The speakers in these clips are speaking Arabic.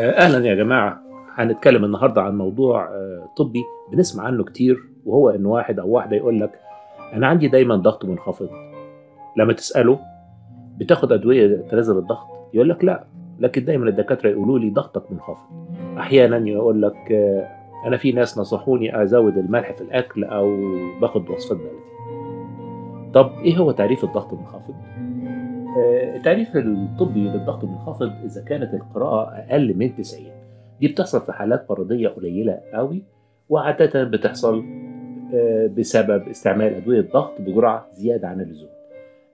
أهلا يا جماعة. هنتكلم النهارده عن موضوع آه، طبي. بنسمع عنه كتير وهو إن واحد أو واحدة يقول لك أنا عندي دايما ضغط منخفض. لما تسأله بتاخد أدوية تنزل الضغط؟ يقول لك لا. لكن دايما الدكاترة يقولوا لي ضغطك منخفض. أحيانا يقول لك آه، أنا في ناس نصحوني أزود الملح في الأكل أو باخد وصفات بلدي طب إيه هو تعريف الضغط المنخفض؟ آه، التعريف الطبي للضغط المنخفض إذا كانت القراءة أقل من 90 دي بتحصل في حالات مرضية قليلة قوي وعادة بتحصل آه، بسبب استعمال أدوية ضغط بجرعة زيادة عن اللزوم.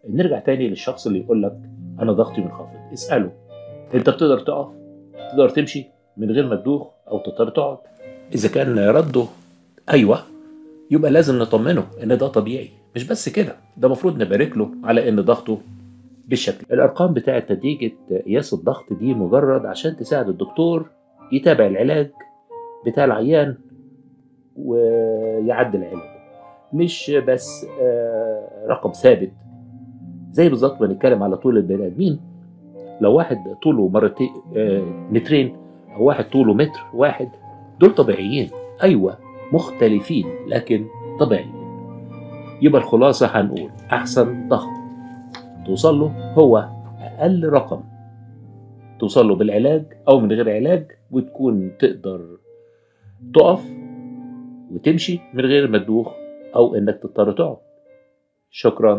نرجع تاني للشخص اللي يقول لك أنا ضغطي منخفض. اسأله. أنت بتقدر تقف؟ تقدر تمشي من غير ما تدوخ أو تضطر تقعد. إذا كان رده أيوه يبقى لازم نطمنه إن ده طبيعي. مش بس كده ده المفروض نبارك له على إن ضغطه بالشكل. الأرقام بتاعه نتيجة قياس الضغط دي مجرد عشان تساعد الدكتور يتابع العلاج بتاع العيان ويعدل علاجه مش بس آه، رقم ثابت. زي بالظبط ما نتكلم على طول البني آدمين. لو واحد طوله مرتين آه، مترين أو واحد طوله متر واحد دول طبيعيين. أيوه مختلفين لكن طبيعيين. يبقى الخلاصة هنقول أحسن ضغط توصل له هو أقل رقم. توصل له بالعلاج أو من غير علاج وتكون تقدر تقف وتمشي من غير ما تدوخ أو إنك تضطر تقعد. شكرا.